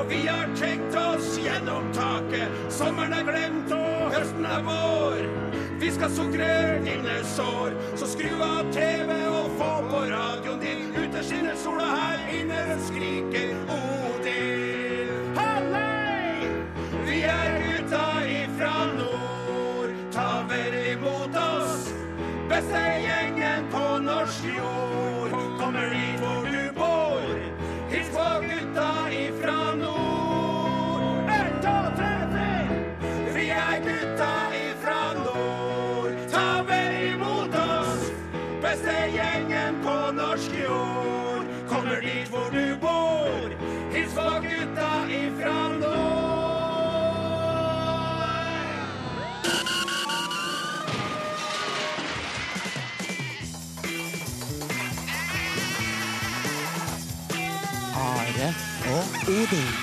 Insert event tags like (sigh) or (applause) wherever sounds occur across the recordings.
Og vi har tenkt oss gjennom taket. Sommeren er glemt, og høsten er vår. Vi skal sukre dine sår, så skru av TV og få på radioen din. Ute skinner sola, her inne skriker Odin. Og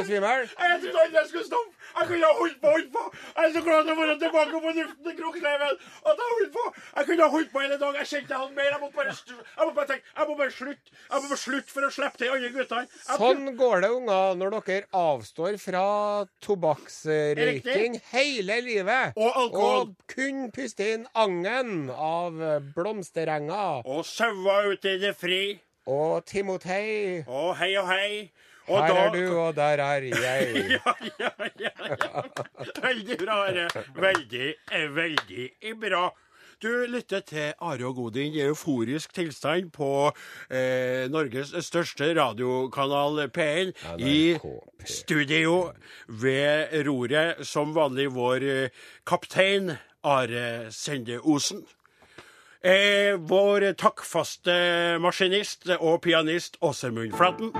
Ble svimmel? Jeg trodde aldri jeg skulle stoppe. Jeg kunne ha holdt på og holdt på. Jeg er så glad for å være tilbake på luften i Krokleiven. At jeg holdt på. Jeg kunne ha holdt på hele dag. Jeg kjente jeg hadde mer. Jeg måtte bare, jeg måtte bare tenke, jeg må bare slutte. Jeg må bare slutte for å slippe til andre guttene. Sånn går det, unger, når dere avstår fra tobakksrøyking hele livet. Og alkohol. Og kun puste inn agnen av blomsterenger. Og sauer ute i det fri. Og Timotei, Og hei og hei. Og her da- er du, og der er jeg. (laughs) Ja, ja, ja, ja. Veldig bra, Are. Veldig, eh, veldig bra. Du lytter til Are og Godin i euforisk tilstand på eh, Norges største radiokanal P1 i studio ved roret, som vanlig vår eh, kaptein Are Sende Osen. Eh, vår takkfaste maskinist og pianist Åsemund Flaten.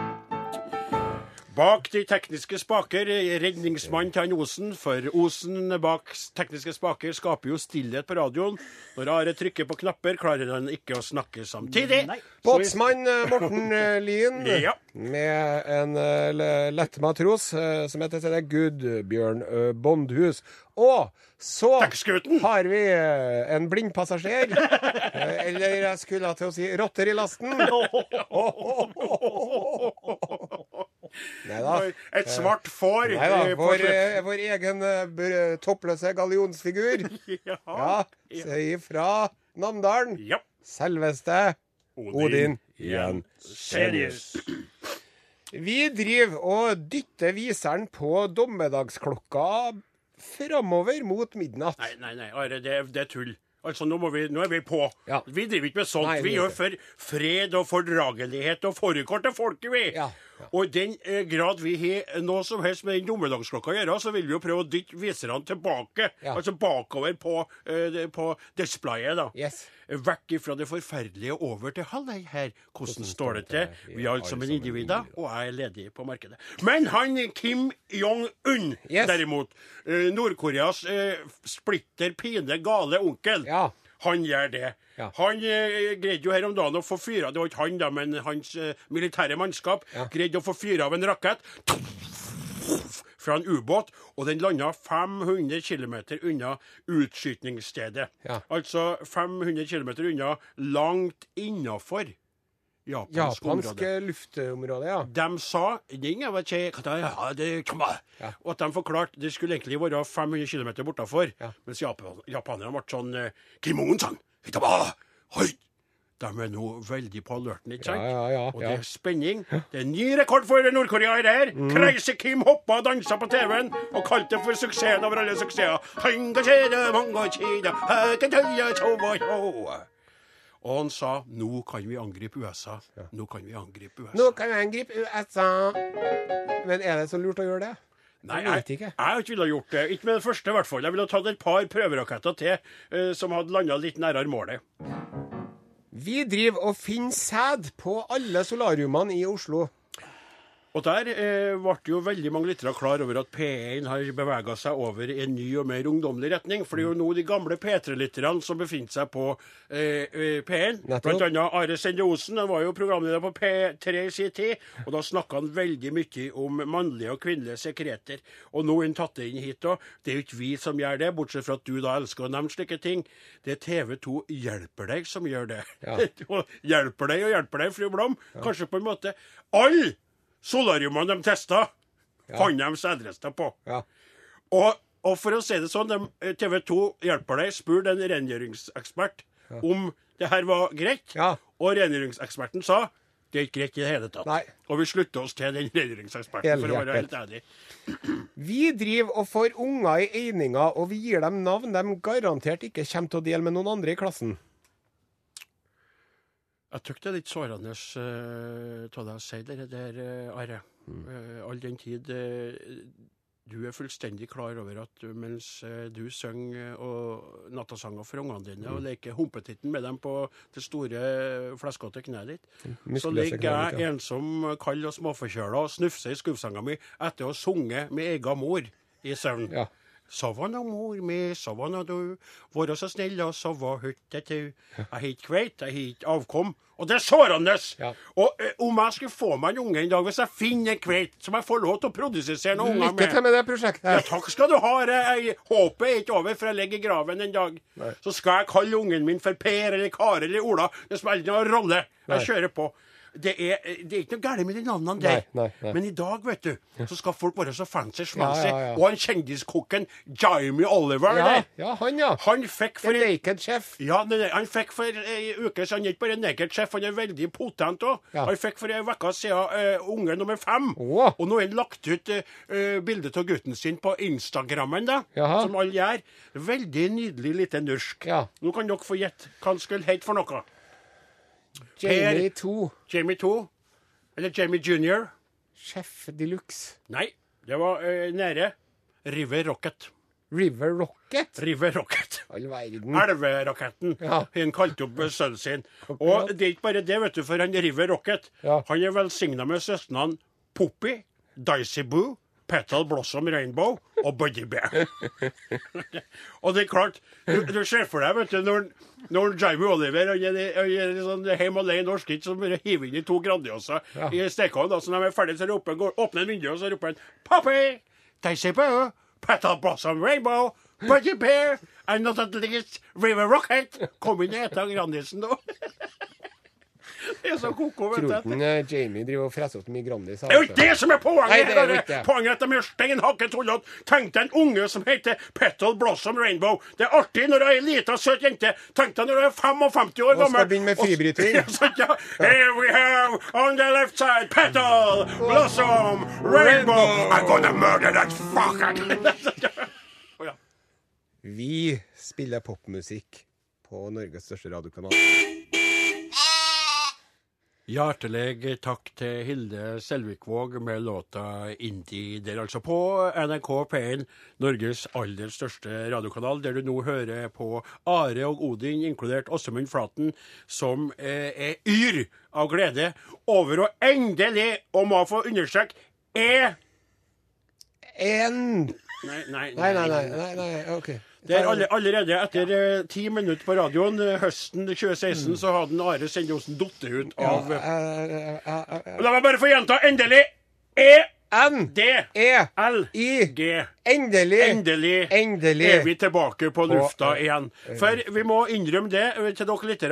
Bak de tekniske spaker, redningsmann til han Osen, for Osen bak tekniske spaker skaper jo stillhet på radioen. Når Are trykker på knapper, klarer han ikke å snakke samtidig. Båtsmann eh, Morten eh, Lien (laughs) Ja. med en lett matros, lettmatros eh, som heter til det Gudbjørn eh, Bondhus. Og så har vi eh, en blindpassasjer. (laughs) Eh, Eller jeg skulle til å si rotter i lasten. Nei (laughs) da. Et svart får. Nei da. Vår, eh, vår egen eh, toppløse gallionsfigur. (laughs) Ja. Ja. Ifra Namdalen. Ja. Selveste Odin Jensenius. Vi driver og dytter viseren på dommedagsklokka framover mot midnatt. Nei, nei, nei, Are, det, det er tull. Altså, nå, vi, nå er vi på. Ja. Vi driver ikke med sånt. Nei, vi gjør for fred og fordragelighet og forkort til folket, vi. Ja, Og i den eh, grad vi har noe som helst med den dommedagsklokka å gjøre, så vil vi jo prøve å dytte viserne tilbake. Ja. Altså bakover på, eh, på displayet, da. Yes. Vekk ifra det forferdelige over til hallei her. Hvordan står det til? Vi er alle sammen individer, og jeg er ledig på markedet. Men han Kim Jong-un, Yes. derimot, eh, Nord-Koreas eh, splitter pine gale onkel, Ja. Han gjør det. Ja. Han eh, greide jo her om dagen å få fyra Det var ikke han, da, men hans eh, militære mannskap Ja. greide å få fyra av en rakett fra en ubåt, og den landa 500 km unna utskytningsstedet. Ja. Altså 500 km unna, langt innafor japansk, Japansk område. luftområde, ja. De sa «Den er vel ikke- ja, det. Ja. Og at de forklarte det skulle egentlig være 500 km bortafor. Ja. Mens Japan, japanerne ble sånn eh, Kimon-san. De er nå veldig på alerten, ikke sant? Ja, ja, ja, og det er spenning. Det er ny rekord for Nord-Korea i det her. Mm. Crazy Kim hoppa og dansa på TV-en og kalte det for suksessen over alle suksesser. Og han sa nå kan vi angripe USA. Nå kan vi angripe USA. Nå kan vi angripe USA. Men er det så lurt å gjøre det? Nei, Jeg ikke. jeg ville ha gjort det. Ikke med det første, i hvert fall. Jeg ville tatt et par prøveraketter til eh, som hadde landa litt nærmere målet. Vi driver og finner sæd på alle solariumene i Oslo. Og der eh, ble jo veldig mange lyttere klar over at P1 har bevega seg over i en ny og mer ungdommelig retning. For det er jo nå de gamle P3-lytterne som befinner seg på eh, eh, P1. Nettopp. Blant annet Are Sende Osen. Han var jo programleder på P3 i sin tid. Og da snakka han veldig mye om mannlige og kvinnelige sekreter. Og nå er han tatt inn hit òg. Det er jo ikke vi som gjør det, bortsett fra at du da elsker å nevne slike ting. Det er TV2 Hjelper deg som gjør det. Ja. (laughs) Hjelper deg og hjelper deg, fru Blom. Kanskje på en måte. Alle solariumene de testa, fant de sædrester på. Ja. Og, og for å si det sånn, de, TV 2 hjelper deg, Spør en rengjøringsekspert om det her var greit. Ja. Og rengjøringseksperten sa det er ikke greit i det hele tatt. Nei. Og vi slutter oss til den rengjøringseksperten, for å være helt ærlig. (clears throat) Vi driver og får unger i eininga, og vi gir dem navn de garantert ikke kommer til å dele med noen andre i klassen. Jeg syns det er litt sårende av deg å si det der, uh, Are. Mm. all den tid eh, du er fullstendig klar over at mens eh, du synger og nattasanger for ungene dine og leker humpetitten med dem på det store, fleskete kneet ditt, så Muskuløse ligger jeg ensom, kald og småforkjøla og snufser i skuffsenga mi etter å ha sunget med egen mor i søvn. Ja. Sova nå, mor mi, sova nå du, være så snill og sova hyttetu. Jeg har ikke kveit, jeg har ikke avkom. Og det er sårende! Ja. Og ø, om jeg skulle få meg en unge en dag, hvis jeg finner en kveit som jeg får lov til å produsere noen unger Lykke til med det prosjektet. ja, takk skal du ha. Jeg, håpet er ikke over, for jeg ligger i graven en dag. Så skal jeg kalle ungen min for Per eller Kare eller Ola. Det spiller ingen rolle. Nei. Jeg kjører på. Det er, det er ikke noe galt med de navnene der. Nei, nei, nei. Men i dag, vet du, så skal folk være så fancy-schmancy. Ja, ja, ja. Og han kjendiskokken Jimmy Oliver Ja, der, ja, han, ja. han fikk The for Naked Chef. ja, nei, nei, han fikk for ei uke siden, ikke bare naked chef, han er veldig potent òg. Ja. Han fikk for ei uke siden uh, unge nummer fem. Oh. Og nå har han lagt ut uh, bilde av gutten sin på Instagrammen, da, Jaha. som alle gjør. Veldig nydelig lite norsk. Ja. Nå kan dere få gjette hva han skulle hete for noe. Jamie 2. Jamie 2? Eller Jamie Junior? Chef de luxe. Nei, det var uh, nære. River Rocket. River Rocket. River Rocket. All verden. Elveraketten. Ja. Han kalte opp sønnen sin. Og det er ikke bare det, vet du, for han River Rocket Ja. Han er velsigna med søstrene Poppy, Dicey Boo, Petal Blossom Rainbow og Buddy Bear. (laughs) og det er klart, du, du ser for deg, vet du, når, når Jamie Oliver og er sånn hjemme alene norsk ikke, som bare hiver inn i to Grandiosa Ja. i stekeovnen, så når de er ferdige, så roper går, åpner en vinduet, og så roper han Poppy, Dicey Boo, Petal Blossom Rainbow, Buddy Bear, and not at least River Rocket. Kom inn og av Grandisen, da. (laughs) (laughs) er så koko, vet du. eh, Jamie driver og freser opp mye Grandis. Det er jo ikke det som er poenget! Nei, det er ikke. Poenget er at de er stein hakke tullete. Tenk deg en unge som heter Petal Blossom Rainbow. Det er artig når du er ei lita, søt jente. Tenk deg når du er 55 år Og skal gammel. begynne med fribryting. (laughs) Ja. Here we have on the left side Petal Blossom Rainbow. I'm gonna murder that fucker! (laughs) Ja. Vi spiller popmusikk på Norges største radiokanal. Hjertelig takk til Hilde Selvikvåg med låta 'Indie'. Der altså på NRK P1, Norges aller største radiokanal, der du nå hører på Are og Odin, inkludert Åsemund Flaten, som eh, er yr av glede over å endelig, og må få understreke, er En Nei, nei, Nei, nei, nei. nei, OK. Det er alle, allerede etter eh, ti minutter på radioen eh, høsten 2016 så hadde Are Sendosen datt ut Ja, av uh, uh, eh, La meg bare få gjenta endelig! E N. D E. L I. G Endelig. Endelig, Endelig. er vi tilbake på lufta eh, igjen. For vi må innrømme det til dere litt,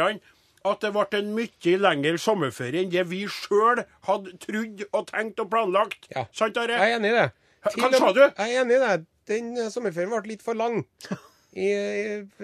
at det ble en mye lengre sommerferie enn det vi sjøl hadde trodd og tenkt og planlagt. Ja. Sant, Are? Jeg er enig i det. Hva og- sa du? Jeg er enig i det. Den eh, sommerferien ble litt for lang i,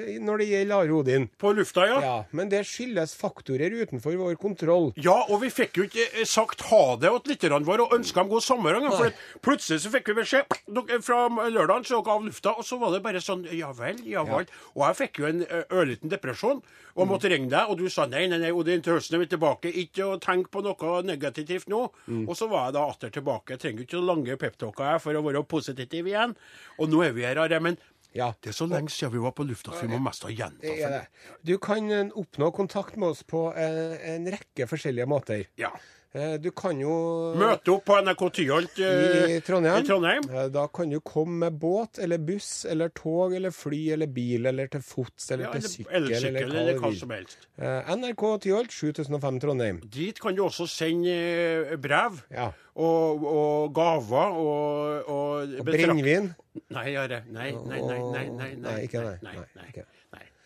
i, når det gjelder Are Odin. På lufta, ja. Ja, men det skyldes faktorer utenfor vår kontroll. Ja, og vi fikk jo ikke eh, sagt ha det til lytterne våre og ønska dem god sommer. For plutselig så fikk vi beskjed fra lørdagen så dere av lufta, og så var det bare sånn Ja vel, ja vel. Og jeg fikk jo en ø, ørliten depresjon og måtte ringe deg, og du sa nei, nei, nei, Odin, til høsten er vi tilbake. Ikke å tenke på noe negativt nå. Og så var jeg da atter tilbake. Jeg trenger ikke så lange peptalker for å være positiv igjen. Og nå er vi her, Are. Men Ja. Det er så lenge siden vi var på lufta at vi må mest ha gjenta Det. Du kan eh, oppnå kontakt med oss på en, en rekke forskjellige måter. Ja. Eh, Du kan jo Møte opp på NRK Tyholt eh, i Trondheim. i Trondheim. Eh, Da kan du komme med båt eller buss eller tog eller fly eller bil eller til fots eller Ja, til eller sykkel eller eller hva som helst. Eh, NRK Tyholt 7005 Trondheim. Dit kan du også sende eh, brev Ja. og, og gaver og, og, Og brennevin. Nei, nei, Nei, nei, nei, nei, nei, Nei, nei. nei, Nei, nei, nei.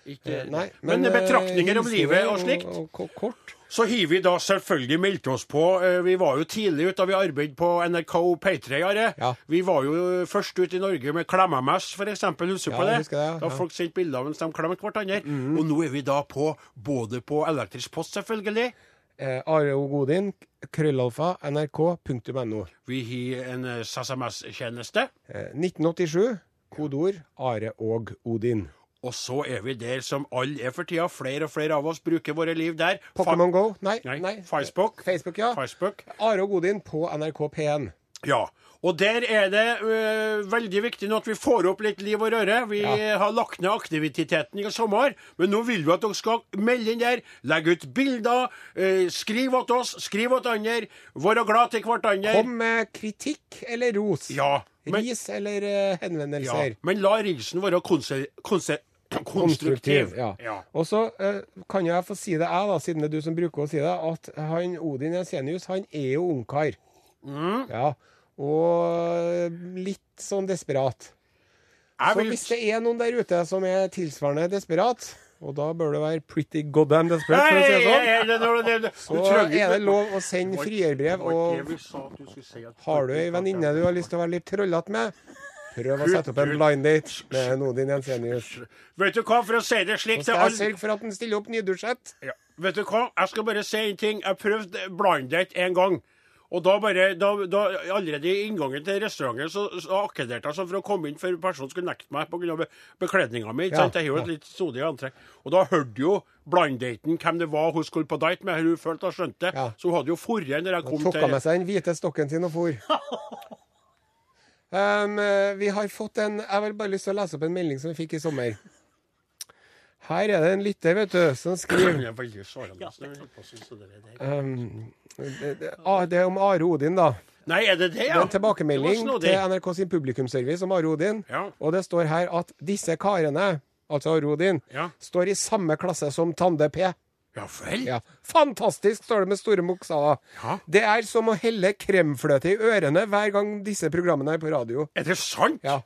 Ikke, Eh, Nei, men, men betraktninger om livet og slikt. Og, og kort. Så har vi da selvfølgelig meldt oss på. Eh, Vi var jo tidlig ute da vi arbeidet på NRK P3. Ja. Vi var jo først ut i Norge med Klemmemess, f.eks. Husker du Ja, på det? det, ja. Da folk sendte bilder mens de klemte hverandre. Og nå er vi da på både på elektrisk post, selvfølgelig. Eh, Are og Godin, krøllalfa, nrk.no. Vi har en eh, SMS-tjeneste. Eh, 1987, kodeord Are og Odin. Og så er vi der som alle er for tida. Flere og flere av oss bruker våre liv der. Pokémon Go? Nei. Nei, nei. Facebook. Facebook, ja. Facebook. Are og Godin på NRK P1. Ja. Og der er det ø, veldig viktig nå at vi får opp litt liv og røre. Vi Ja. har lagt ned aktiviteten i sommer, men nå vil vi at dere skal melde inn der. Legge ut bilder. ø, skriv til oss, skriv til andre. Være glad til hverandre. Kom med kritikk eller ros. Ja, men, Ris eller henvendelser. ja, men la risen være konser, konse, konstruktiv. Ja. Ja. Og så eh, kan jeg få si det, jeg, da, siden det er du som bruker å si det, at han Odin Jensenius, han er jo ungkar. Mm. Ja. Og litt sånn desperat. Jeg Så vil, hvis det er noen der ute som er tilsvarende desperat, og da bør det være pretty goddamn desperate, for å si det sånn, så er det lov å sende frierbrev. Og har du ei venninne du har lyst til å være litt trøllete med, prøv å sette opp en blind date med en Odin Jensenius. Vet du hva, for å si det slik Så til skal jeg sørge for at han stiller opp nydusjet. Ja. Vet du hva? Jeg skal bare si en ting. Jeg prøvde blind date en gang. Og da bare, da, da, Allerede i inngangen til restauranten så, så akkederte jeg sånn for å komme inn, for personen skulle nekte meg pga. Be bekledninga mi. Ja? Jeg har jo et litt sodig antrekk. Og da hørte jo blind-daten hvem det var hun skulle på date med. Hun følte hun skjønte. Ja. Så hun hadde jo forrige når jeg kom til Tok til med seg den hvite stokken sin og for. (laughs) Um, vi har fått en Jeg har bare lyst til å lese opp en melding som vi fikk i sommer. Her er det en lytter, vet du, som skriver um, det, det, det er om Are Odin, da. Nei, er det det, Det er en tilbakemelding til NRK sin publikumsservice om Are Odin. Ja. Og det står her at disse karene, altså Are Odin, Ja. står i samme klasse som Tande P. Ja vel? Ja. Fantastisk, står det med store bokstaver. Ja. Det er som å helle kremfløte i ørene hver gang disse programmene er på radio. Er det sant? Ja.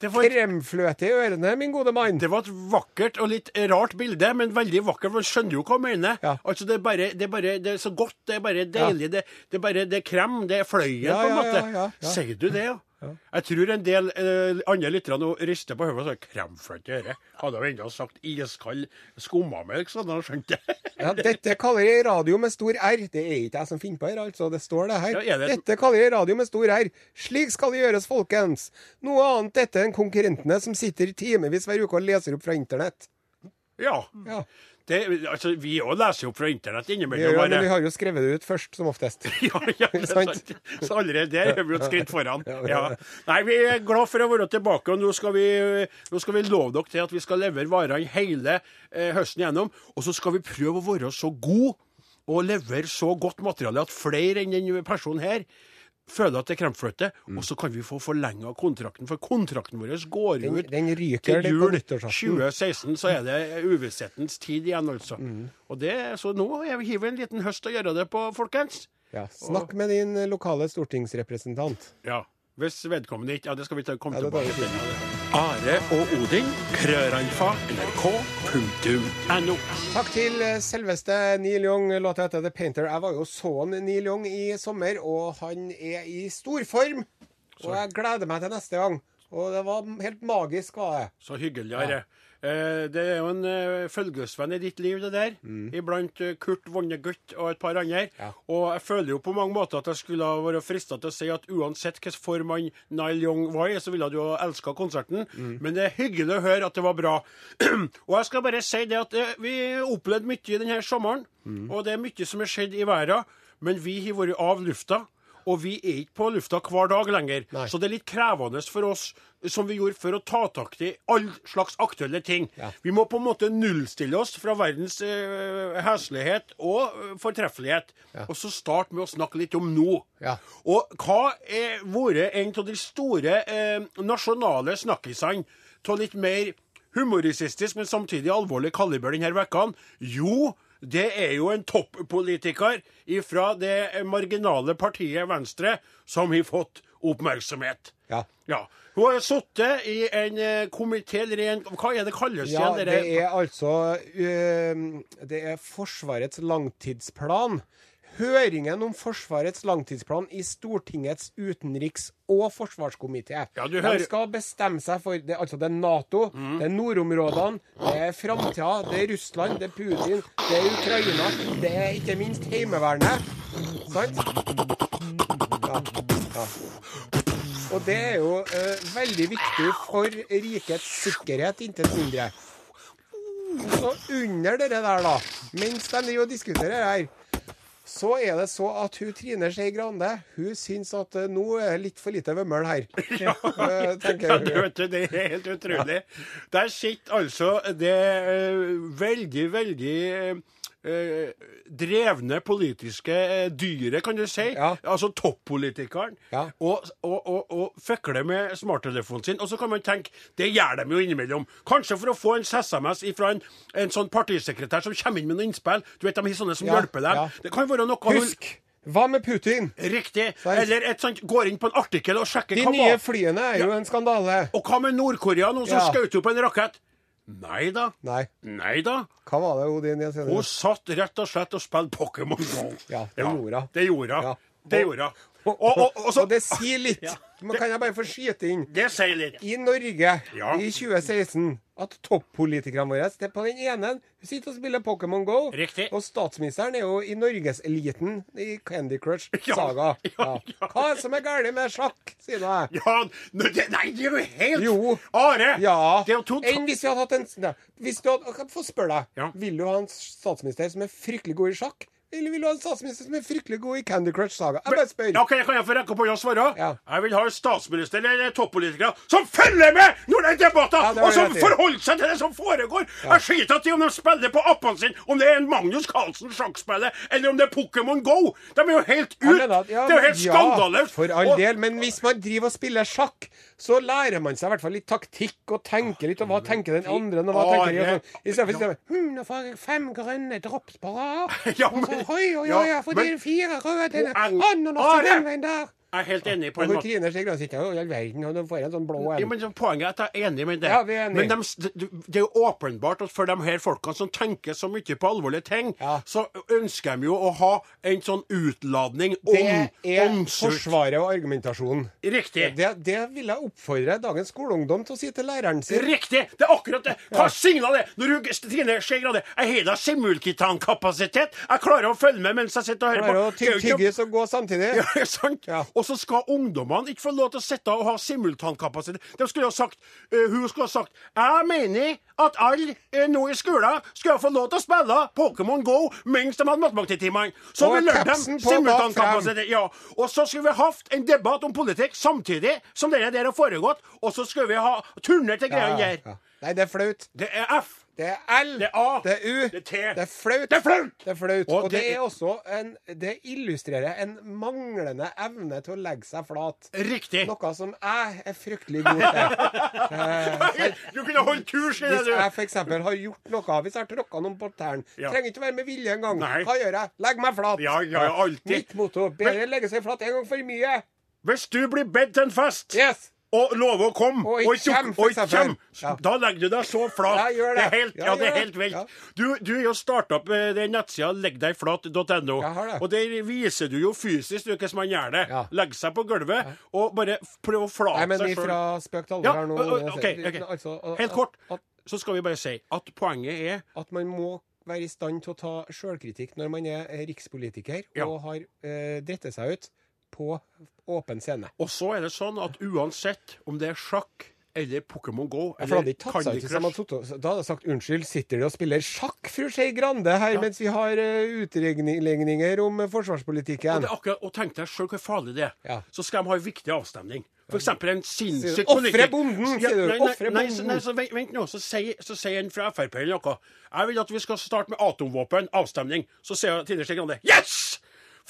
Det var Kremfløte i ørene, min gode mann. Det var et vakkert og litt rart bilde, men veldig vakkert. Man skjønner jo hva jeg mener. Ja. Altså, det er, bare, det, er bare, det er så godt, det er bare deilig. Det, det er bare det er krem, det er fløyen, Ja, på en ja, måte. ja, ja, ja. Sier du det, ja? Jeg tror en del eh, andre lyttere nå rister på hodet og sier kremfløte øre'. Hadde jo enda sagt iskald skummamelk, så hadde han skjønt det. Ja, dette kaller jeg radio med stor R. Det er ikke jeg som finner på her, altså. Det står det her. Ja, det- Dette kaller jeg radio med stor R. Slik skal det gjøres, folkens. Noe annet dette enn konkurrentene som sitter timevis hver uke og leser opp fra internett. ja. Ja, Det, altså, vi òg leser jo fra internett innimellom. Ja, men vi har jo skrevet det ut først, som oftest. (laughs) Ja, ja, (laughs) det er Sant? Så allerede der er vi jo et skritt (laughs) foran. Ja. Nei, Vi er glad for å være tilbake, og nå skal vi, nå skal vi love dere til at vi skal levere varene hele eh, høsten gjennom. Og så skal vi prøve å være så gode og levere så godt materiale at flere enn denne personen her føler at det er kremfløte. Mm. Og så kan vi få forlenga kontrakten, for kontrakten vår går Den, ut den ryker til jul 2016 så er det uvisshetens tid igjen, altså. Mm. Og det, så nå hiver vi en liten høst og gjøre det på, folkens. Ja, snakk med din lokale stortingsrepresentant. Ja. Hvis vedkommende ikke Ja, det skal vi ta, komme Ja, det tar vi tilbake til. Are og Odin, krøralfa, nrk.no. Takk til eh, selveste Neil Young, låta heter The Painter. Jeg var jo sånn Neil Young i sommer, og han er i stor form. Og jeg gleder meg til neste gang. Og det var helt magisk, var det. Så hyggelig, Are. Eh, det er jo en eh, følgesvenn i ditt liv, det der. Iblant eh, Kurt Vonnegut og et par andre. Mm. Ja. Og jeg føler jo på mange måter at jeg skulle ha vært frista til å si at uansett hvilken form han Nile Young var i, så ville du ha elska konserten. Mm. Men det er hyggelig å høre at det var bra. (clears throat) og jeg skal bare si det at vi opplevde mye denne sommeren. Mm. Og det er mye som har skjedd i verden. Men vi har vært av lufta. Og vi er ikke på lufta hver dag lenger. Nei. Så det er litt krevende for oss, som vi gjorde for å ta tak i all slags aktuelle ting. Ja. Vi må på en måte nullstille oss fra verdens eh, heslighet og fortreffelighet, fortreffelighet. Og så starte med å snakke litt om nå. Ja. Og hva er vært en av de store eh, nasjonale snakkisene av litt mer humoristisk, men samtidig alvorlig kaliber denne vekka? Jo, det er jo en toppolitiker fra det marginale partiet Venstre som har fått oppmerksomhet. Ja. Ja. Hun har sittet i en eh, komité, eller en Hva er det kalles Ja, igjen? det er altså ø, Det er Forsvarets langtidsplan. Høringen om Forsvarets langtidsplan i Stortingets utenriks- og forsvarskomité. Ja, De skal bestemme seg for det, Altså, det er Nato, det er nordområdene, det er framtida, det er Russland, det er Putin, det er Ukraina, det er ikke minst Heimevernet. Sant? Ja. ja. Og det er jo eh, veldig viktig for rikets sikkerhet, intet mindre. Så under det der, da, mens de driver og diskuterer her, så er det så at hun Trine Skei Grande hun syns at eh, nå er det litt for lite vømmøl her. (laughs) Ja, Ja, hun. du vet, du, det er helt utrolig. Der sitter altså det eh, veldig, veldig eh, drevne politiske eh, dyret, kan du si. Ja. Altså toppolitikeren. Ja. Og, og, og, og fikler med smarttelefonen sin. Og så kan man tenke, det gjør de jo innimellom. Kanskje for å få en SMS fra en, en sånn partisekretær som kommer inn med noen innspill. Du vet, de har sånne som Ja, hjelper dem. Det kan være noe Husk, hva med Putin? Riktig. Eller et sånt, går inn på en artikkel og sjekker De nye flyene er jo en skandale. og hva med Nord-Korea, noen som Ja. skjøt opp en rakett? Nei da. Nei. Nei da. Hva var det Odin Jensenius? Hun satt rett og slett og spilte Pokémon Go. Ja, det gjorde hun. Det gjorde hun. Og- Og, Og, så, og det sier litt. (laughs) Ja. Men kan jeg bare få skyte inn? det sier litt. I Norge Ja. i 2016 at toppolitikerne våre det er på den ene sitter og spiller Pokémon Go. Riktig. Og statsministeren er jo i norgeseliten i Candy Crush (laughs) Saga. (laughs) ja, Ja. ja. Hva er det som er galt med sjakk, sier du? Ja, det, nei, det er jo helt Jo. Are! Ja. Det er jo totalt Enn hvis vi hadde hatt en Nei, Hvis du hadde, Få spørre deg. Ja. Vil du ha en statsminister som er fryktelig god i sjakk? Eller vil du ha en statsminister som er fryktelig god i Candy Crush Saga? Jeg bare spør. Ja, Kan jeg få rekke opp hånda og svare? Ja. Jeg vil ha en statsminister eller toppolitikere som følger med når det er debatter, Ja, det og som forholder seg til det som foregår. Jeg skiter i om de spiller på appene sine, om det er en Magnus Carlsen sjakkspiller, eller om det er Pokémon Go. De er jo helt ut. Ja, det er jo helt skandaløst. Ja, for all del. Men hvis man driver og spiller sjakk, så lærer man seg i hvert fall litt taktikk og tenker litt, og hva tenker den andre, og hva tenker de, og sånn. I stedet for å si hm, nå får jeg fem grønne drops på rad. Oi, oi, oi, jeg får er fire røde tenner. Ananas Are! til den veien der. Jeg er helt enig på en hun måte. Trine Skei Grande sitter jo i all verden, og du får en sånn blå Ja, men Poenget er at jeg er enig med det. Ja, vi er enige. Men de, det, er jo åpenbart at for de her folkene som tenker så mye på alvorlige ting, Ja. så ønsker de jo å ha en sånn utladning om Det er omsut. forsvaret og argumentasjonen. Riktig. Det, det vil jeg oppfordre dagens skoleungdom til å si til læreren sin. Riktig! Det er akkurat det. Hva signer det? Når du, Trine Skei Grande, jeg har da simulkitankapasitet. Jeg klarer å følge med mens jeg sitter og hører Klarer å på. Det er jo tygge og gå samtidig. Ja, (laughs) sant? Ja. Og så skal ungdommene ikke få lov til å sitte og ha simultankapasitet. De skulle ha sagt, uh, hun skulle ha sagt Jeg mener at alle uh, nå i skolen skulle få lov til å spille Pokémon Go mens de hadde matematikktimene. Så vi lærte dem simultankapasitet. Ja. Og så skulle vi hatt en debatt om politikk samtidig som det der har foregått. Og så skulle vi ha turnert til greiene Ja, der. Nei, det er flaut. Det er F. Det er L. Det er A. Det er U. Det er T. Det er flaut. Det er flaut! Det er flaut. Og Og, det, det- er også en Det illustrerer en manglende evne til å legge seg flat. Riktig. Noe som jeg er fryktelig god til. (laughs) Eh, Du kunne holdt kurs i det, hvis du. jeg f.eks. har gjort noe, hvis jeg har tråkka noen på tærne Ja. Trenger ikke være med vilje engang. Hva gjør jeg? Legg meg flat. Ja, ja, alltid. Mitt motto. Bedre legge seg flat en gang for mye. Hvis du blir bedt til en fest Yes! Og lover å komme, Og ikke kjem, og ikke kjem, Ja. da legger du deg så flat. Ja, gjør det. er helt, Ja, ja, det er helt vilt. Ja. Du, du har starta opp eh, den nettsida leggdegflat.no. Det. Og der viser du jo fysisk du, hvordan man gjør det. Legge seg på gulvet og bare prøve å flate Nei, men seg ifra sjøl. spøk til alvor her nå. Okay, ø- ok, ok. Altså, Helt kort At, så skal vi bare si at poenget er at man må være i stand til å ta sjølkritikk når man er rikspolitiker og har eh, dritt seg ut på åpen scene. Og så er det sånn at uansett om det er sjakk eller Pokémon Go Ja, for eller hadde ikke tatt seg ut Da hadde jeg sagt unnskyld, sitter de og spiller sjakk, fru Skei Grande, her mens vi har uh, utregninger om forsvarspolitikken. Og, forsvarspolitikken? er akkurat, og tenk deg sjøl hvor farlig det er. Ja. Så skal de ha en viktig avstemning. Eksempel en sinnssyk Ofre bonden, sier du. nei, nei, Ofre nei, bonden. nei, så vent, vent nå. Så sier en fra Frp eller noe. Jeg vil at vi skal starte med atomvåpen. Avstemning. Så sier Trine Skei Grande yes!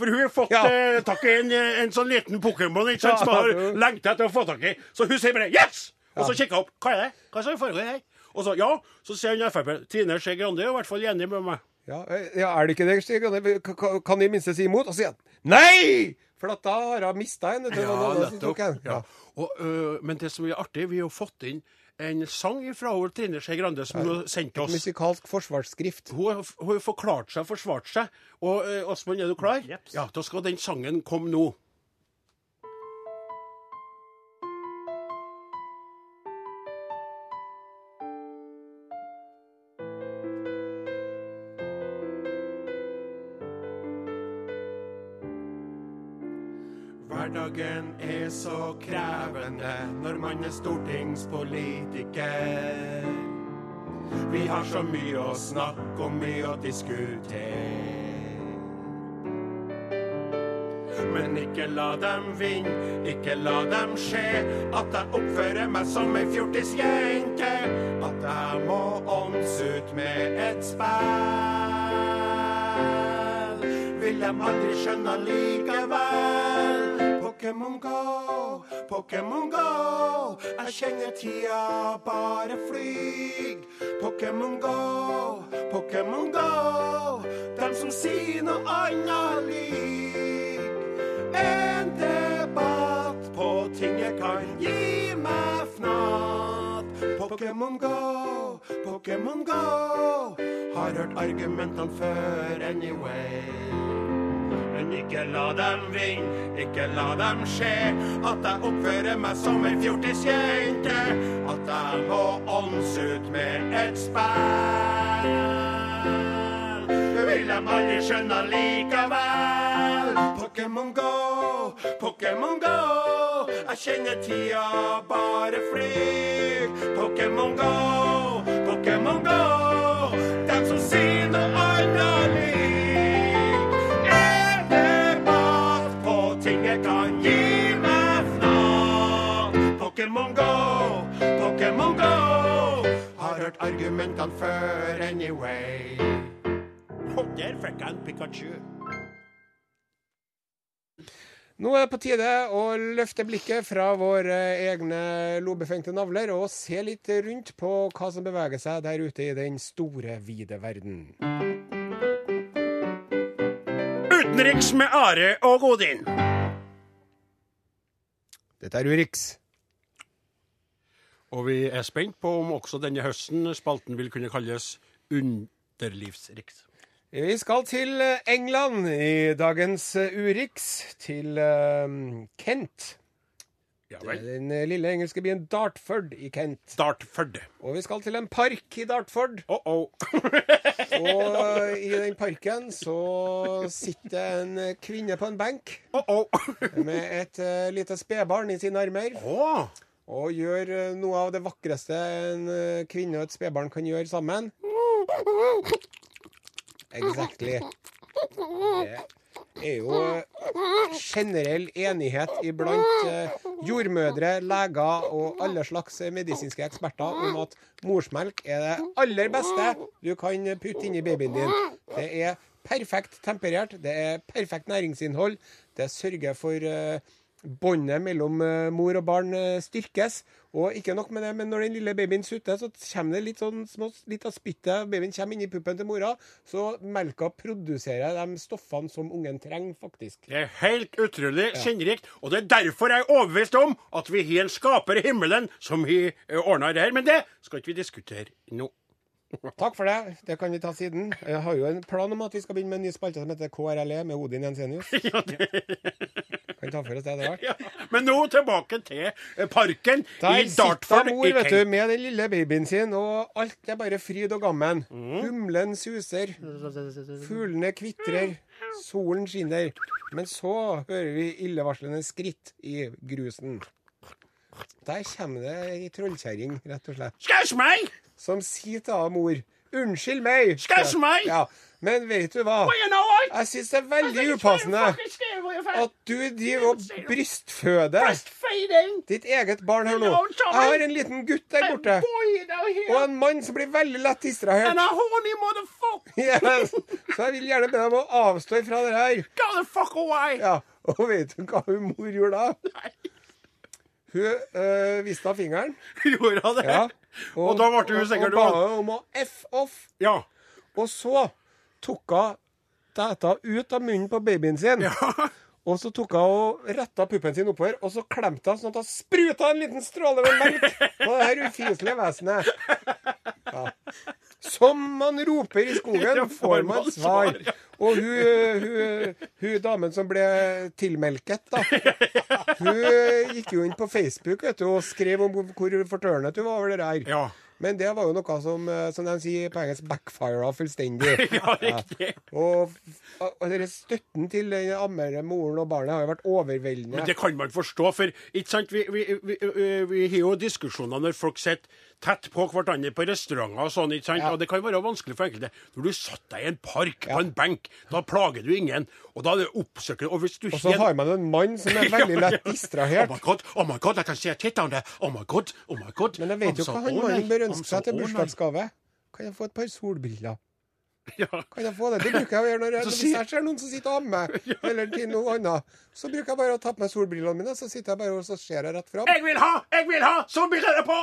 For hun har fått Ja. eh, tak i en, eh, en sånn liten Pokémon ikke sant, som har lengta etter å få tak i. Så hun sier bare yes! Og så kikker hun opp. Hva er det? Hva som foregår her? Og så ja, så sier hun Frp. Trine Skei Grande er i hvert fall enig med meg. Ja, eh, ja, er det ikke det, Skei Grande? Ka- ka- Kan de i minste si imot? Og så sier han nei! For da har hun mista en. Ja, nettopp. Ja. Og, øh, men det som er artig, vi har fått inn en sang fra hun Trine Skei Grande som hun sendte oss. oss. Musikalsk forsvarsskrift. Hun har, hun forklart seg, forsvart seg. Og Åsmund, er du klar? Jeps. Ja, Da skal den sangen komme nå. Hverdagen er så krevende når man er stortingspolitiker. Vi har så mye å snakke om, mye å diskutere. Men ikke la dem vinne, ikke la dem skje. At jeg oppfører meg som ei fjortisjente. At jeg må ånds ut med et spill. Vil dem aldri skjønne likevel. Pokémon Go, Pokémon Go. Jeg kjenner tida bare flyg. Pokémon Go, Pokémon Go. Dem som sier noe annet lyg. En debatt på tinget kan gi meg fnatt. Pokémon Go, Pokémon Go. Har hørt argumentene før anyway. Ikke la dem vinne, ikke la dem skje. At jeg oppfører meg som ei fjortisjente. At jeg må ånds ut med et spill. Det vil dem aldri skjønne likevel. Pokémon Go, Pokémon Go. Jeg kjenner tida bare flyr. Pokémon Go, Pokémon Go. Dem som sier noe annet Pokémon Go, Pokémon Go. Har hørt argumentene før anyway. Og der fikk jeg en Pikachu. Nå er det på tide å løfte blikket fra våre egne lobefengte navler og se litt rundt på hva som beveger seg der ute i den store, vide verden. Utenriks med Are og Odin. Dette er Urix. Og vi er spent på om også denne høsten spalten vil kunne kalles Underlivsriks. Vi skal til England i dagens Urix, til eh, Kent. Ja den lille engelske byen Dartford i Kent. Dartford. Og vi skal til en park i Dartford. Oh -oh. (laughs) Og i den parken så sitter en kvinne på en benk oh -oh. (laughs) med et uh, lite spedbarn i sine armer. Åh. Og gjør eh, noe av det vakreste en eh, kvinne og et spedbarn kan gjøre sammen. Exactly. Det er jo eh, generell enighet iblant jordmødre, leger og alle slags medisinske eksperter om at morsmelk er det aller beste du kan putte inni babyen din. Det er perfekt temperert, det er perfekt næringsinnhold, det sørger for båndet mellom eh, mor og barn eh, styrkes. Og ikke nok med det, men når den lille babyen sutter, så kommer det litt sånn små, litt av spyttet. Babyen kommer inn i puppen til mora, så melka produserer de stoffene som ungen trenger, faktisk. Det er helt utrolig sinnrikt, og det er derfor jeg er overbevist om at vi har en skaper i himmelen som har ordna det her. Men det skal ikke vi diskutere nå. Takk for det. Det kan vi ta siden. Jeg har jo en plan om at vi skal begynne med en ny spalte som heter KRLE med Odin Jensenius. (laughs) Kan ta for oss det etter hvert. Ja. Men nå tilbake til eh, parken Der i Dartford. sitter mor vet du, med den lille babyen sin, og alt er bare fryd og gammen. Humlen suser, fuglene kvitrer, solen skinner. Men så hører vi illevarslende skritt i grusen. Der kommer det ei trollkjerring, rett og slett, Skæsj meg! Som sier til henne mor Unnskyld meg. Skaus meg! Ja, Men vet du hva? Jeg syns det er veldig upassende at du driver og brystføder ditt eget barn her nå. Jeg har en liten gutt der borte. Og en mann som blir veldig lett distrahert. Yes. Så jeg vil gjerne be deg om å avstå fra det her. Go the fuck away. Ja, Og vet du hva hun mor gjorde da? Hun øh, viste av fingeren. (laughs) Gjorde hun det? Ja. Og da ble hun sikkert Og ba om å f off. Ja. Og så tok hun dette ut av munnen på babyen sin. Ja. (laughs) Og så tok hun og retta puppen sin oppover, og så klemte hun sånn at hun spruta en liten stråle med melk på det her ufiselige vesenet. Ja. Som man roper i skogen, får man svar. Og hun, hun, hun damen som ble tilmelket, da, hun gikk jo inn på Facebook vet du, og skrev om hvor fortørnet hun var over det der. Ja. Men det var jo noe som, eh, som de sier på engelsk, backfira fullstendig. (laughs) Ja, riktig. Og, og denne støtten til den ammere moren og barnet har jo vært overveldende. Men det kan man forstå, for ikke sant, vi, vi, vi, vi, vi har jo diskusjoner når folk sitter tett på hverandre på restauranter og sånn, ikke sant? Ja. og det kan være vanskelig for enkelte. Når du satt deg i en park på en benk, da plager du ingen, og da er det oppsøkende. Og hvis du Og så har man en mann som er (laughs) veldig lett distrahert. Oh my god, oh my god, jeg kan se a tit down. Oh my god, oh my god. Men jeg vet jo hva han mannen bør ønske seg til bursdagsgave. Kan jeg få et par solbriller? Ja. Kan jeg få det? Det bruker jeg å gjøre når jeg, (laughs) sier- jeg ser noen som sitter og ammer, (laughs) eller til noe annet. Så bruker jeg bare å ta på meg solbrillene mine, så sitter jeg bare og så ser jeg rett fram. Jeg vil ha! Jeg vil ha! Solbriller på!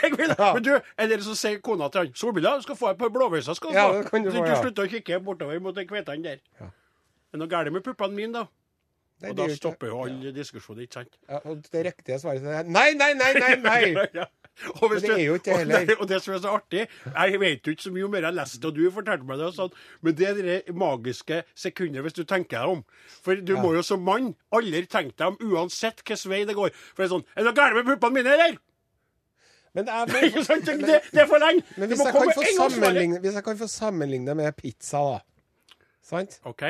Jeg vil ha! Ja. Men du, er det som sier kona til han solbriller? Du skal få et par blåveiser. skal du Ja, det kan du få, ja. slutte å kikke bortover mot den kvetene der. Ja. Det er noe galt med puppene mine, da. Nei, Og da er stopper jo all diskusjon, ikke sant? Ja, og det riktige svaret er nei, nei, nei, nei! (laughs) nei. Ja. Og Men det er jo ikke det og nei, Og det som er så artig Jeg vet jo ikke så mye om det jeg leste og du fortalte meg det, og sånn, men det er det magiske sekundet hvis du tenker deg om. For du må jo som mann aldri tenke deg om uansett hvilken vei det går. For det er sånn Er det noe galt med puppene mine, eller? Men, jeg må, Ikke sant? Det, det er for lenge! men hvis, jeg kan få sammenligne, hvis jeg kan få sammenligne med pizza, da. Sant? OK.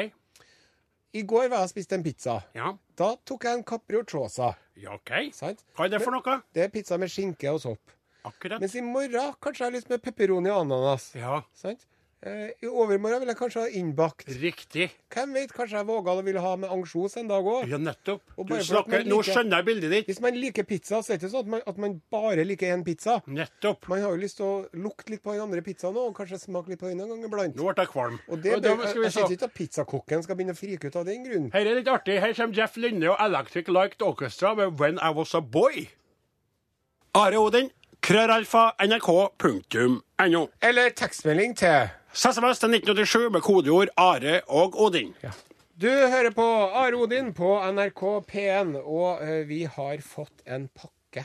I går var jeg og spiste en pizza. Ja. Da tok jeg en capricciosa. ja, OK. Sant? Hva er det for noe? Det er pizza med skinke og sopp. Akkurat. Mens i morgen kanskje jeg har lyst med pepperoni og ananas. Ja, Sant? Eh, I overmorgen vil jeg kanskje ha innbakt. riktig. Hvem vet, kanskje jeg våga å ville ha med ansjos en dag òg. Ja, nettopp. Og Du at man Nå skjønner jeg bildet ditt. Hvis man liker pizza, så er det ikke sånn at man, at man bare liker én pizza. Nettopp. Man har jo lyst til å lukte litt på den andre pizzaen òg, og kanskje smake litt på den en gang iblant. Nå ble jeg kvalm. Og det, Og skal jeg vi jeg syns ikke at pizzakokken skal begynne å frike ut av den grunn. Her er litt artig. Her kommer Jeff Lynne og Electric Liked Orchestra med When I Was A Boy. Are Odin, krøralfa, nrk.no. Eller tekstmelding til SMS til 1987 med kodeord Are og Odin. Du hører på Are Odin på NRK P1, og eh, vi har fått en pakke.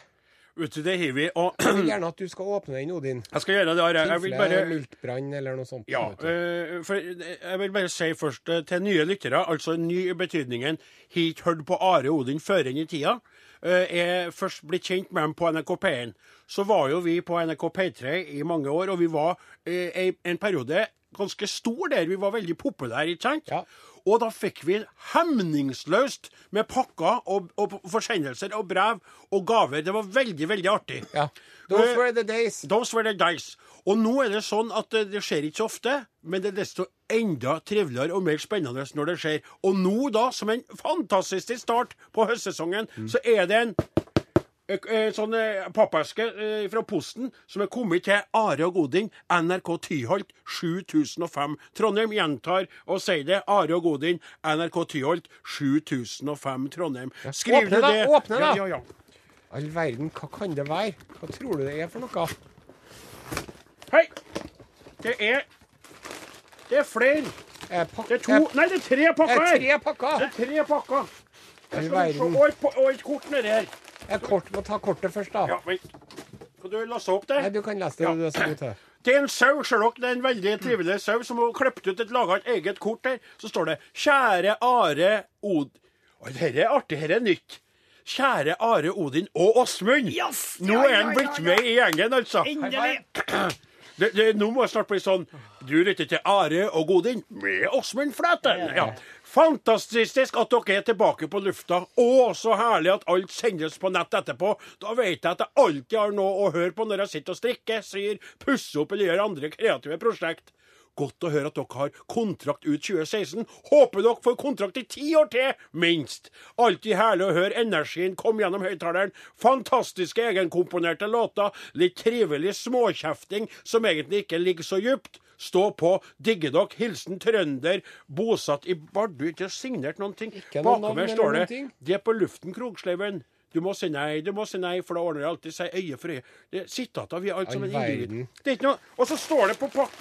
Vet du, det har vi. Og Jeg vil gjerne at du skal åpne den, Odin. jeg skal gjøre det, Are. Jeg vil Tilfelle bare miltbrann eller noe sånt. Ja, vet eh, for jeg vil bare si først eh, til nye lyttere, altså ny i betydningen har ikke hørt på Are Odin før enn i tida. Eh, er først blitt kjent med dem på NRK P1. Så var jo vi på NRK P3 i mange år, og vi var eh, i en periode ganske stor der. Vi var veldig populære, ikke sant? Ja. Og da fikk vi hemningsløst med pakker og, og forsendelser og brev og gaver. Det var veldig, veldig artig. ja. Those Eh, were the days. Those were the dice. Og nå er det sånn at det, det skjer ikke så ofte, men det er desto enda triveligere og mer spennende når det skjer. Og nå, da, som en fantastisk start på høstsesongen, så er det en eh, eh, sånn eh, pappeske eh, fra Posten som er kommet til Are og Godin, NRK Tyholt 7005. Trondheim gjentar og sier det. Are og Godin, NRK Tyholt 7005 Trondheim. Skriv Åpne det. da, åpne da. Ja, ja, ja. All verden, hva kan det være? Hva tror du det er for noe? Hei! Det er Det er flere. Det er to Nei, det er tre pakker her. Det er tre pakker! Det er tre pakker. Jeg Skal vi se. Og et, og et kort nedi her. Jeg kort, må ta kortet først, da. Ja, vent. Kan du lese opp det? Nei, du kan lese det, du er så god til. Det er en sau, ser dere. Det er en veldig trivelig sau som har klippet ut et laga et eget kort der. Så står det 'Kjære Are Od... Oi, dette er artig. Dette er nytt. Kjære Are Odin og Åsmund. Nå er han blitt med i gjengen, altså. (clears throat) Det, det, nå må jeg snart bli sånn Du lytter til Are og Godin med Åsmund Flaten. Ja. Fantastisk at dere er tilbake på lufta. og så herlig at alt sendes på nett etterpå. Da vet jeg at jeg alltid har noe å høre på når jeg sitter og strikker, syr, pusser opp eller gjør andre kreative prosjekt. Godt å høre at dere har kontrakt ut 2016. Håper dere får kontrakt i ti år til, minst. Alltid herlig å høre energien komme gjennom høyttaleren. Fantastiske egenkomponerte låter. Litt trivelig småkjefting som egentlig ikke ligger så djupt. Stå på. Digger dere. Hilsen trønder, bosatt i Bardu. Ikke signert noen ting. Bakom her står det De. Er på luften, Krogsleiven. Du må si nei, du må si nei, for da ordner det alltid seg øye for øye. Det er sitater. Vi er alt All som en individ. verden. Det er ikke noe Og så står det på pak...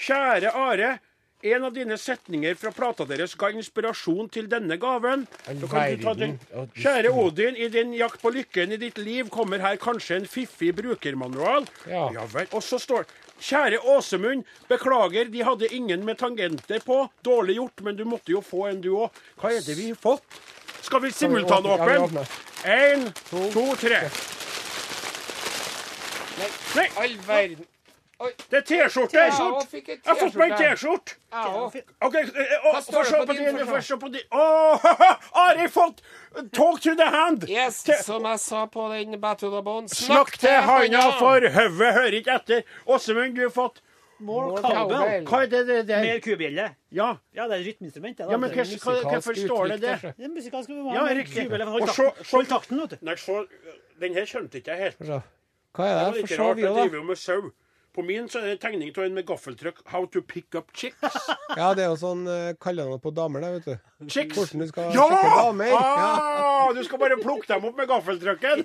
Kjære Are. En av dine setninger fra plata deres ga inspirasjon til denne gaven. Kjære Odin, i din jakt på lykken i ditt liv kommer her kanskje en fiffig brukermanual. Ja. vel. Og så står Kjære Åsemund, beklager, de hadde ingen med tangenter på. Dårlig gjort, men du måtte jo få en, du òg. Hva er det vi har fått? Skal vi simultanåpne? Én, to, tre. Nei, All verden. Det er T-skjorte! Jeg har fått meg en T-skjorte. OK, eh, Hva står få se på din, Få se på din. Å, fått talk to the hand! Yes, som jeg sa på den Battle of Bones. Snakk til handa, for hodet hører ikke etter. Åsemund, du har fått More cowbell. Hva er det det der? Mer kubjelle. Ja, Ja, det er rytmeinstrument. ja men det hvorfor står det det? er musikalsk Ja, riktig. Hold så- takten, så- vet du. Nei, så Den her skjønte ikke jeg helt. Hva er Det For det? litt Få se rart. vi Jeg òg, driver da. På min så er det en tegning av en med gaffeltrykk. How to pick up chicks. (laughs) Ja, det er jo sånn uh, kallenavn på damer, det, vet du. Chicks. Hvordan du skal Ja! sjekke damer. Ja. Ah, du skal bare plukke dem opp med gaffeltrykken.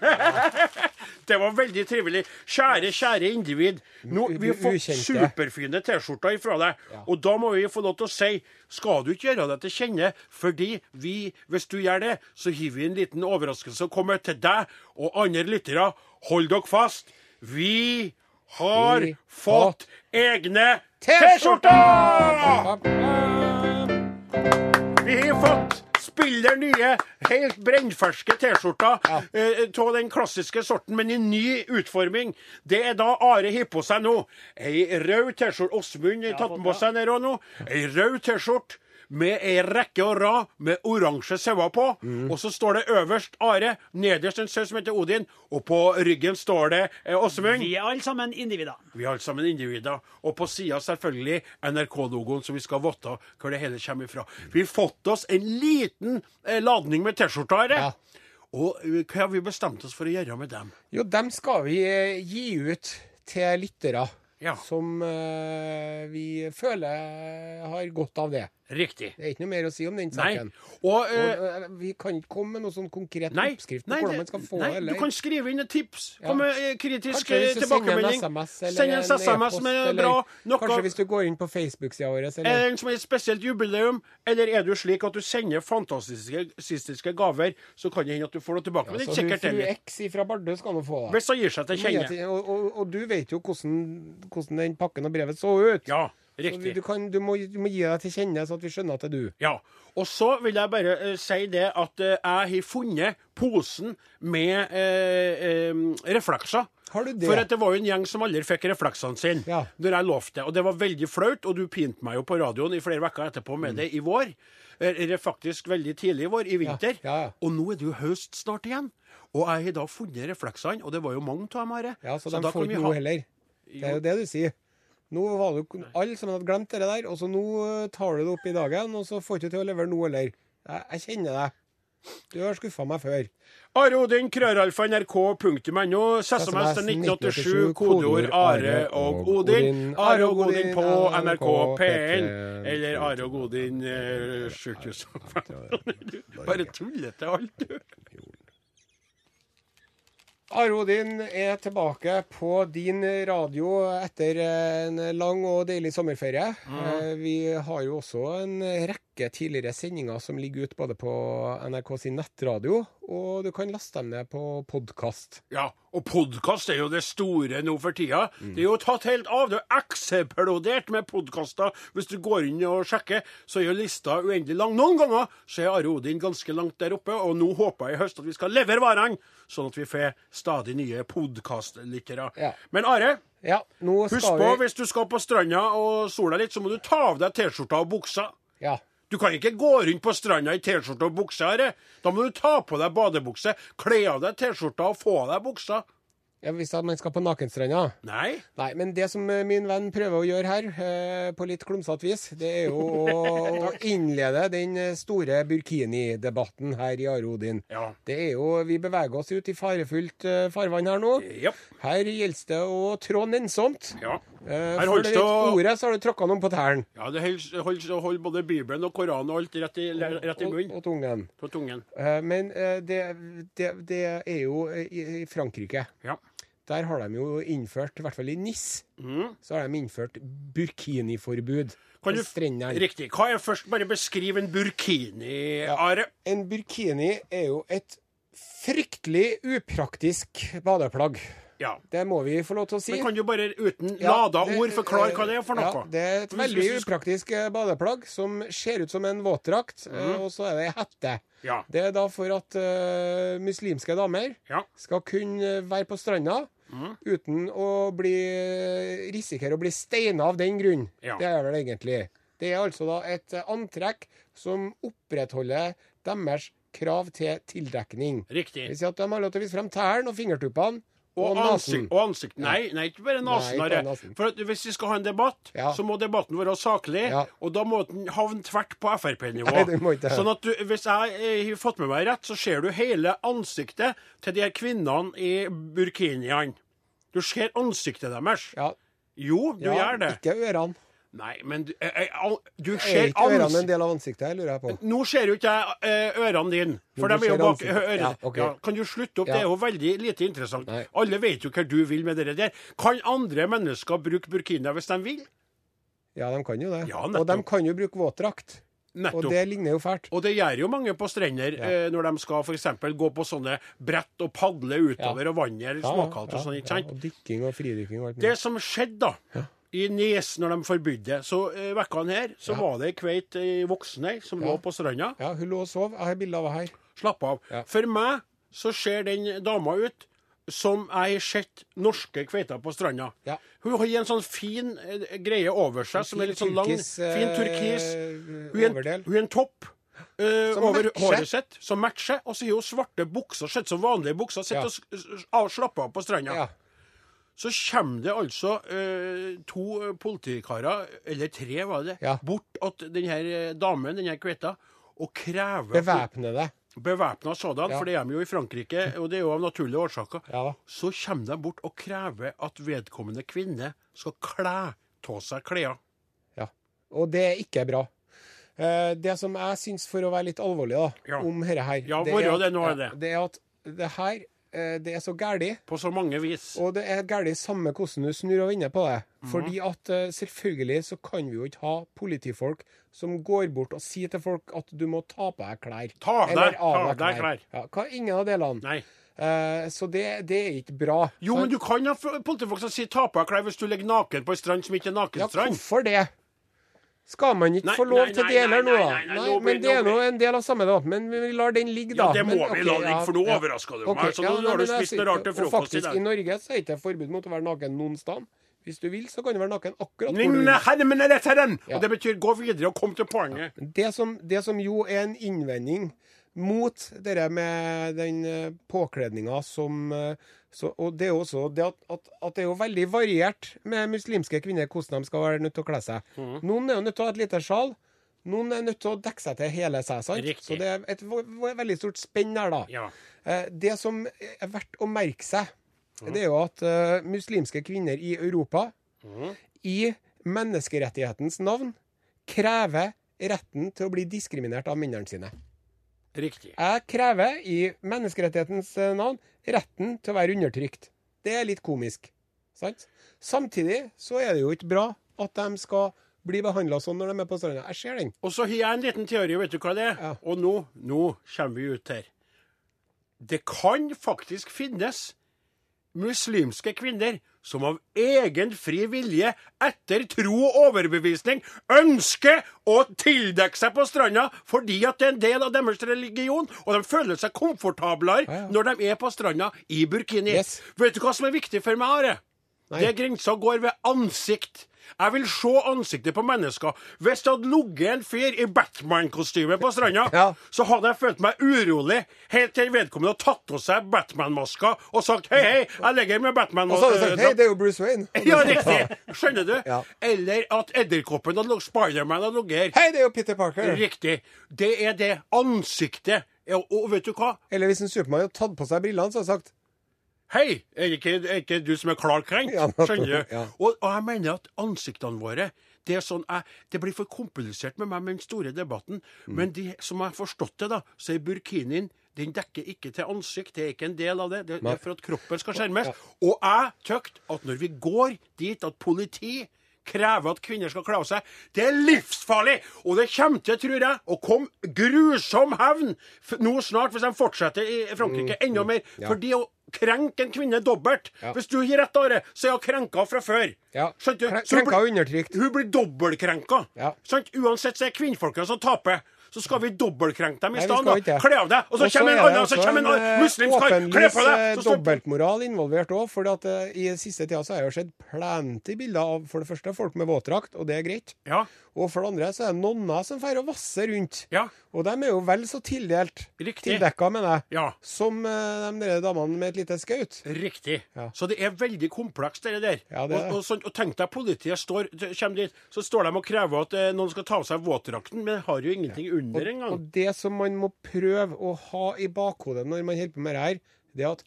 (laughs) Det var veldig trivelig. Kjære, kjære individ. Nå, vi har fått superfine T-skjorter ifra deg. Og da må vi få lov til å si skal du ikke gjøre deg til kjenne, fordi vi, hvis du gjør det, så gir vi en liten overraskelse og kommer til deg og andre lyttere. Hold dere fast. Vi har fått egne T-skjorter! Vi har fått spiller nye, helt brennferske T-skjorter av den klassiske sorten, men i ny utforming. Det er da Are har på seg nå. Ei rød T-skjorte. Åsmund har tatt på seg den òg nå. Ei rød T-skjorte. Med ei rekke og rad med oransje sauer på. Og så står det øverst Are, nederst en sau som heter Odin, og på ryggen står det eh, Åsmund. Vi er alle sammen individer. Vi er alle sammen individer. Og på sida selvfølgelig NRK-logoen, så vi skal vite hvor det hele kommer ifra. Vi har fått oss en liten eh, ladning med T-skjorter. Ja. Og eh, hva har vi bestemt oss for å gjøre med dem? Jo, dem skal vi eh, gi ut til lyttere Ja. som eh, vi føler har godt av det. Riktig. Det er ikke noe mer å si om den saken. Og eh, vi kan ikke komme med noe sånn konkret Nei, oppskrift på nei, hvordan man skal få nei, det. du kan skrive inn et tips. Ja. Kom med eh, kritisk Kanskje Send en. SMS eller Send en en SMS med eller bra. Noe Kanskje hvis du går inn på Facebook-sida vår. Er Eller, det en som er et spesielt jubileum, eller er du slik at du sender fantastiske gaver, så kan det hende at du får noe tilbake. Men det er fru. X fra Bardu skal nå få det. Hvis hun gir seg til kjenne. Og, og, og du vet jo hvordan, hvordan den pakken og brevet så ut. Ja, riktig. du, kan, du, må, du må gi deg til kjenne, så at vi skjønner at det er du. Ja. Og så vil jeg bare uh, si det at uh, jeg har funnet posen med uh, reflekser. Har du det? For at det var jo en gjeng som aldri fikk refleksene sine Ja. når jeg lovte det. Og det var veldig flaut, og du pinte meg jo på radioen i flere uker etterpå Mm. med det i vår. Eller faktisk veldig tidlig i vår, i vinter. Ja, ja. Og nå er det jo høst snart igjen. Og jeg har da funnet refleksene, og det var jo mange av dem, Are. Ja, så, så de får ikke noe heller. Det er jo det du sier. Nå var det jo alle som hadde glemt det der, og så nå eh, tar du det opp i dagen, og så får du ikke til å levere noe heller. Jeg, jeg kjenner deg. Du har skuffa meg før. Are Odin, krøralfa, nrk.no, SMS til 1987, kodeord Are og Odin. Are og Odin på NRK P1, eller Are og Odin eh, sjukehus. (laughs) Bare tullete alt, du. Are Odin er tilbake på din radio etter en lang og deilig sommerferie. Mm. Vi har jo også en rekke tidligere sendinger som ligger ute både på NRK sin nettradio, og du kan laste dem ned på podkast. Ja, og podkast er jo det store nå for tida. Det er jo tatt helt av. Det er eksplodert med podkaster. Hvis du går inn og sjekker, så er jo lista uendelig lang. Noen ganger så er Are Odin ganske langt der oppe, og nå håper jeg i høst at vi skal levere varene, sånn at vi får stadig nye podkastlyttere. Ja. Men Are, Ja, husk på vi hvis du skal på stranda og sola litt, så må du ta av deg T-skjorta og buksa. Ja. Du kan ikke gå rundt på stranda i T-skjorte og bukse. Herre. Da må du ta på deg badebukse, kle av deg T-skjorta og få av deg buksa. Ja, Hvis man skal på nakenstranda? Nei. Nei, men det som eh, min venn prøver å gjøre her, eh, på litt klumsete vis, det er jo å, (laughs) å innlede den eh, store burkini-debatten her i Are Odin. Ja. Det er jo, Vi beveger oss ut i farefullt farvann her nå. Ja. Her gjelder det å trå nennsomt. ja. Eh, Her holdes det litt å- ordet, så har du tråkka noen på tærne. Ja, det holder holder- holder både Bibelen og Koranen og alt rett i, rett i Og, munnen. og tungen. På tungen. Eh, Men eh, det, det, det er jo eh, i, i Frankrike. Ja. Der har de jo innført, i hvert fall i NIS, Mm. så har de innført burkiniforbud Kan på du, strendene. riktig. Hva er først? Bare beskriv en burkini, Are. En burkini er jo et fryktelig upraktisk badeplagg. Ja. Det må vi få lov til å si. Men kan du bare uten Ja, lada ord forklare hva det er for noe? Ja, det er et veldig upraktisk eh, badeplagg som ser ut som en våtdrakt, mm. og så er det ei hette. Ja. Det er da for at uh, muslimske damer skal kunne være på stranda Mm. uten å bli, risikere å bli steina av den grunn. Det er vel egentlig. Det er altså da et antrekk som opprettholder deres krav til tildekning. Det vil si at de har lov til å vise frem tærne og fingertuppene Og, ansikt, og ansikt. Nei, nei, ikke bare nesen. For at hvis vi skal ha en debatt, Ja. så må debatten være saklig. Ja. Og da må den havne tvert på Frp-nivå. Sånn at du, hvis jeg eh, har fått med meg rett, så ser du hele ansiktet til de her kvinnene i burkiniene. Du ser ansiktet deres. Ja, Jo, du gjør det. Ikke ørene. Nei, men du, jeg, eh, al- du Er ser ikke ørene en del av ansiktet, her, lurer jeg på? Nå ser jo ikke jeg eh, ørene dine, for de er jo bak ansiktet. Ja, okay. Ja, kan du slutte opp? Ja. Det er jo veldig lite interessant. Nei. Alle vet jo hva du vil med det der. Kan andre mennesker bruke burkina hvis de vil? Ja, de kan jo det. Ja, og de kan jo bruke våtdrakt. Og det ligner jo fælt. Og det gjør jo mange på strender eh, når de skal f.eks. gå på sånne brett og padle utover, og vannet er småkaldt og sånn. ikke sant? og dykking og fridykking og alt Det som skjedde da, i Nes når de forbød det, så eh, vekkene her, så Ja. var det ei kveit voksen ei som Ja. lå på stranda. Ja, hun lå og sov. Jeg har bilde av henne her. Slapp av. Ja. For meg så ser den dama ut som jeg har sett norske kveiter på stranda. Ja. Hun har en sånn fin eh, greie over seg, som er litt sånn lang. turkis, eh, Fin turkis. Hun er en, hun er en topp Uh, over matcher. håret sitt, som matcher. Og så har hun svarte bukser, sett som vanlige bukser. Sitter Ja. og slapper av på stranda. Ja. Så kommer det altså eh, to eh, politikarer, eller tre var det, Ja. bort til denne eh, damen, denne kveita, og krever Bevæpnede. Bevæpna sådan, Ja. for det er de jo i Frankrike, og det er jo av naturlige årsaker. Ja. Så kommer de bort og krever at vedkommende kvinne skal kle av seg klær. Ja. Og det er ikke bra. Eh, det som jeg syns, for å være litt alvorlig da, Ja. om dette her Ja, det, er at- det, det. er at det her det er så gæli. På så mange vis. Og det er gærent samme hvordan du snur og vender på det. Mhm. Fordi at eh, selvfølgelig så kan vi jo ikke ha politifolk som går bort og sier til folk at du må ta på deg klær. Ta av deg- ta av deg klær. Ja, hva, ingen av delene. Nei. Eh, så det, det er ikke bra. Jo, Sant? men du kan ha politifolk som sier 'ta på deg klær' hvis du ligger naken på ei strand som ikke er nakenstrand. Ja, hvorfor det? Skal man ikke Nei, få lov nei, til det deler nå, da? nei, men det er nå en del av samme, da. Men vi lar den ligge, da. Ja, det må men, vi ok, la ligge, for nå ja. overrasker du okay, meg. Så nå har du spist noe rart til frokost frokost i faktisk, dag. i Norge så er det ikke forbud mot å være naken noen sted. Hvis du vil, så kan du være naken akkurat hvor du vil. Og det betyr gå videre og kom til poenget. Det som, det som jo er en innvending mot det med den eh, påkledninga som eh, så, Og det er jo også det at, at, at det er jo veldig variert med muslimske kvinner hvordan de skal være nødt til å kle seg. Mm. Noen er jo nødt til å ha et lite sjal. Noen er nødt til å dekke seg til hele seg. sant? Riktig. Så det er et veldig stort spenn der, da. Ja. Eh, Det som er verdt å merke seg, det er jo at uh, muslimske kvinner i Europa, i menneskerettighetens navn, krever retten til å bli diskriminert av mennene sine. Riktig. Jeg krever i menneskerettighetens eh, navn retten til å være undertrykt. Det er litt komisk. Sant? Samtidig så er det jo ikke bra at de skal bli behandla sånn når de er på stranda. Jeg ser den. Og så har jeg en liten teori, vet du hva det er? Ja. Og nå, nå kommer vi ut her. Det kan faktisk finnes muslimske kvinner som av egen fri vilje, etter tro og overbevisning, ønsker å tildekke seg på stranda fordi at det er en del av deres religion, og de føler seg komfortablere Ja, ja. når de er på stranda i burkini. Yes. Vet du hva som er viktig for meg, Are? Nei. Det grensa går ved ansikt. Jeg vil se ansiktet på mennesker. Hvis det hadde ligget en fyr i Batman-kostyme på stranda, Ja. så hadde jeg følt meg urolig helt til vedkommende hadde tatt av seg Batman-maska og sagt hei, hei, jeg ligger med batman Og så hadde du sagt hei, det er jo Bruce Wayne. (laughs) Ja, riktig. Skjønner du? (laughs) Ja. Eller at edderkoppen hadde ligget- Spiderman hadde ligget. Hei, det er jo Peter Parker. Riktig. Det er det ansiktet. Ja, og vet du hva? Eller hvis en Supermann hadde tatt på seg brillene, så hadde jeg sagt Hei, er det ikke, er ikke du som er Clark Kent? Skjønner du? ja. Og, og jeg mener at ansiktene våre det, er sånn, jeg, det blir for komplisert med meg med den store debatten. Mm. Men de, som jeg har forstått det, da, så er burkinien den dekker ikke til ansikt. Det er ikke en del av det. Det, det er for at kroppen skal skjermes. Og jeg tykte at når vi går dit at politi krever at kvinner skal kle av seg. Det er livsfarlig! Og det kommer til, tror jeg, å komme grusom hevn nå snart, hvis de fortsetter i Frankrike enda mer. For det å krenke en kvinne dobbelt Ja. Hvis du gir rett, Are, så er hun krenka fra før. Ja. Skjønte krenka og undertrykt. Hun blir dobbeltkrenka. Ja. Skjønt? Uansett så er kvinnfolkene som taper. Så skal vi dobbeltkrenke dem i stedet. Kle av deg! Og så kommer en annen, og så kommer en en, annen eh, muslimsk kar. Kle på deg! eh, dobbeltmoral involvert òg. For at, uh, i siste tida så har jeg jo sett plenty bilder av for det første folk med våtdrakt, og det er greit. Ja. Og for det andre så er det nonner som drar og vasser rundt. Ja. Og de er jo vel så tildelt. Riktig. Tildekka, mener jeg. Ja. Som eh, de der damene med et lite skaut. Riktig. Ja. Så det er veldig komplekst, det der. Ja, det er og, og, sånn, og tenk deg politiet står, kommer dit, så står de og krever at eh, noen skal ta av seg våtdrakten, men har jo ingenting under engang. Og det som man må prøve å ha i bakhodet når man holder på med det her, det er at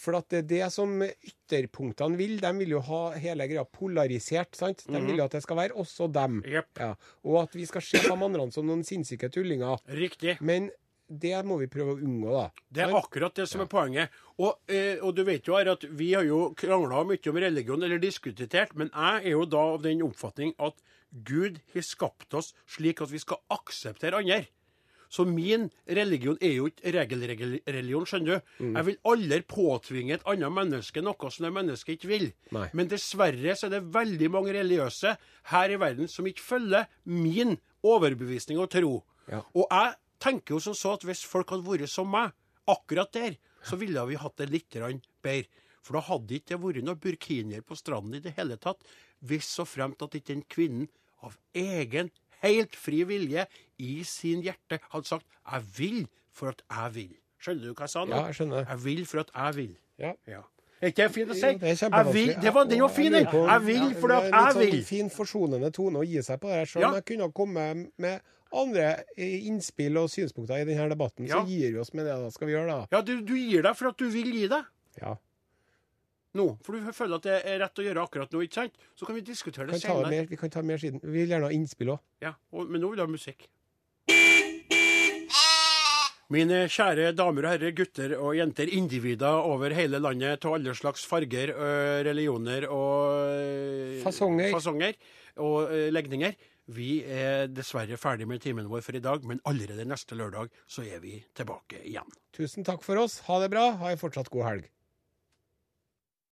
for at det er det som ytterpunktene vil. De vil jo ha hele greia polarisert. sant? De vil jo at det skal være også dem. Yep. Ja. Og at vi skal se på de andre som noen sinnssyke tullinger. Riktig. Men det må vi prøve å unngå, da. Det er akkurat det som er poenget. Og, eh, og du vet jo her at vi har jo krangla mye om religion, eller diskutert, men jeg er jo da av den oppfatning at Gud har skapt oss slik at vi skal akseptere andre. Så min religion er jo ikke regelreligion, skjønner du. Mm. Jeg vil aldri påtvinge et annet menneske noe som det mennesket ikke vil. Nei. Men dessverre så er det veldig mange religiøse her i verden som ikke følger min overbevisning og tro. Ja. Og jeg tenker jo som så at hvis folk hadde vært som meg, akkurat der, så ville vi hatt det litt bedre. For da hadde ikke det vært noen burkinier på stranden i det hele tatt, hvis så fremt at ikke den kvinnen av egen, helt fri vilje i sin hjerte hadde sagt 'jeg vil for at jeg vil'. Skjønner du hva jeg sa nå? Ja, jeg skjønner. Jeg vil for at jeg vil. Ja. Ja. Er ikke det fint å si? Jo, det er jeg kjempevanskelig. vil, det var, den var fin, den. Jeg vil fordi at jeg litt. Sånn fin forsonende tone å gi seg på det her. Selv Ja. om jeg kunne ha kommet med andre innspill og synspunkter i denne debatten, Ja. så gir vi oss med det. da. Skal vi gjøre da? Ja, du, du gir deg for at du vil gi deg. Ja. Nå, for du føler at det er rett å gjøre akkurat nå, ikke sant? Så kan vi diskutere det senere. mer, vi kan ta mer siden. Vi vil gjerne ha innspill òg. Ja, og, men nå vil jeg ha musikk. Mine kjære damer og herrer, gutter og jenter, individer over hele landet til alle slags farger, religioner og Fasonger. fasonger og legninger. Vi er dessverre ferdig med timen vår for i dag, men allerede neste lørdag så er vi tilbake igjen. Tusen takk for oss. Ha det bra. Ha en fortsatt god helg.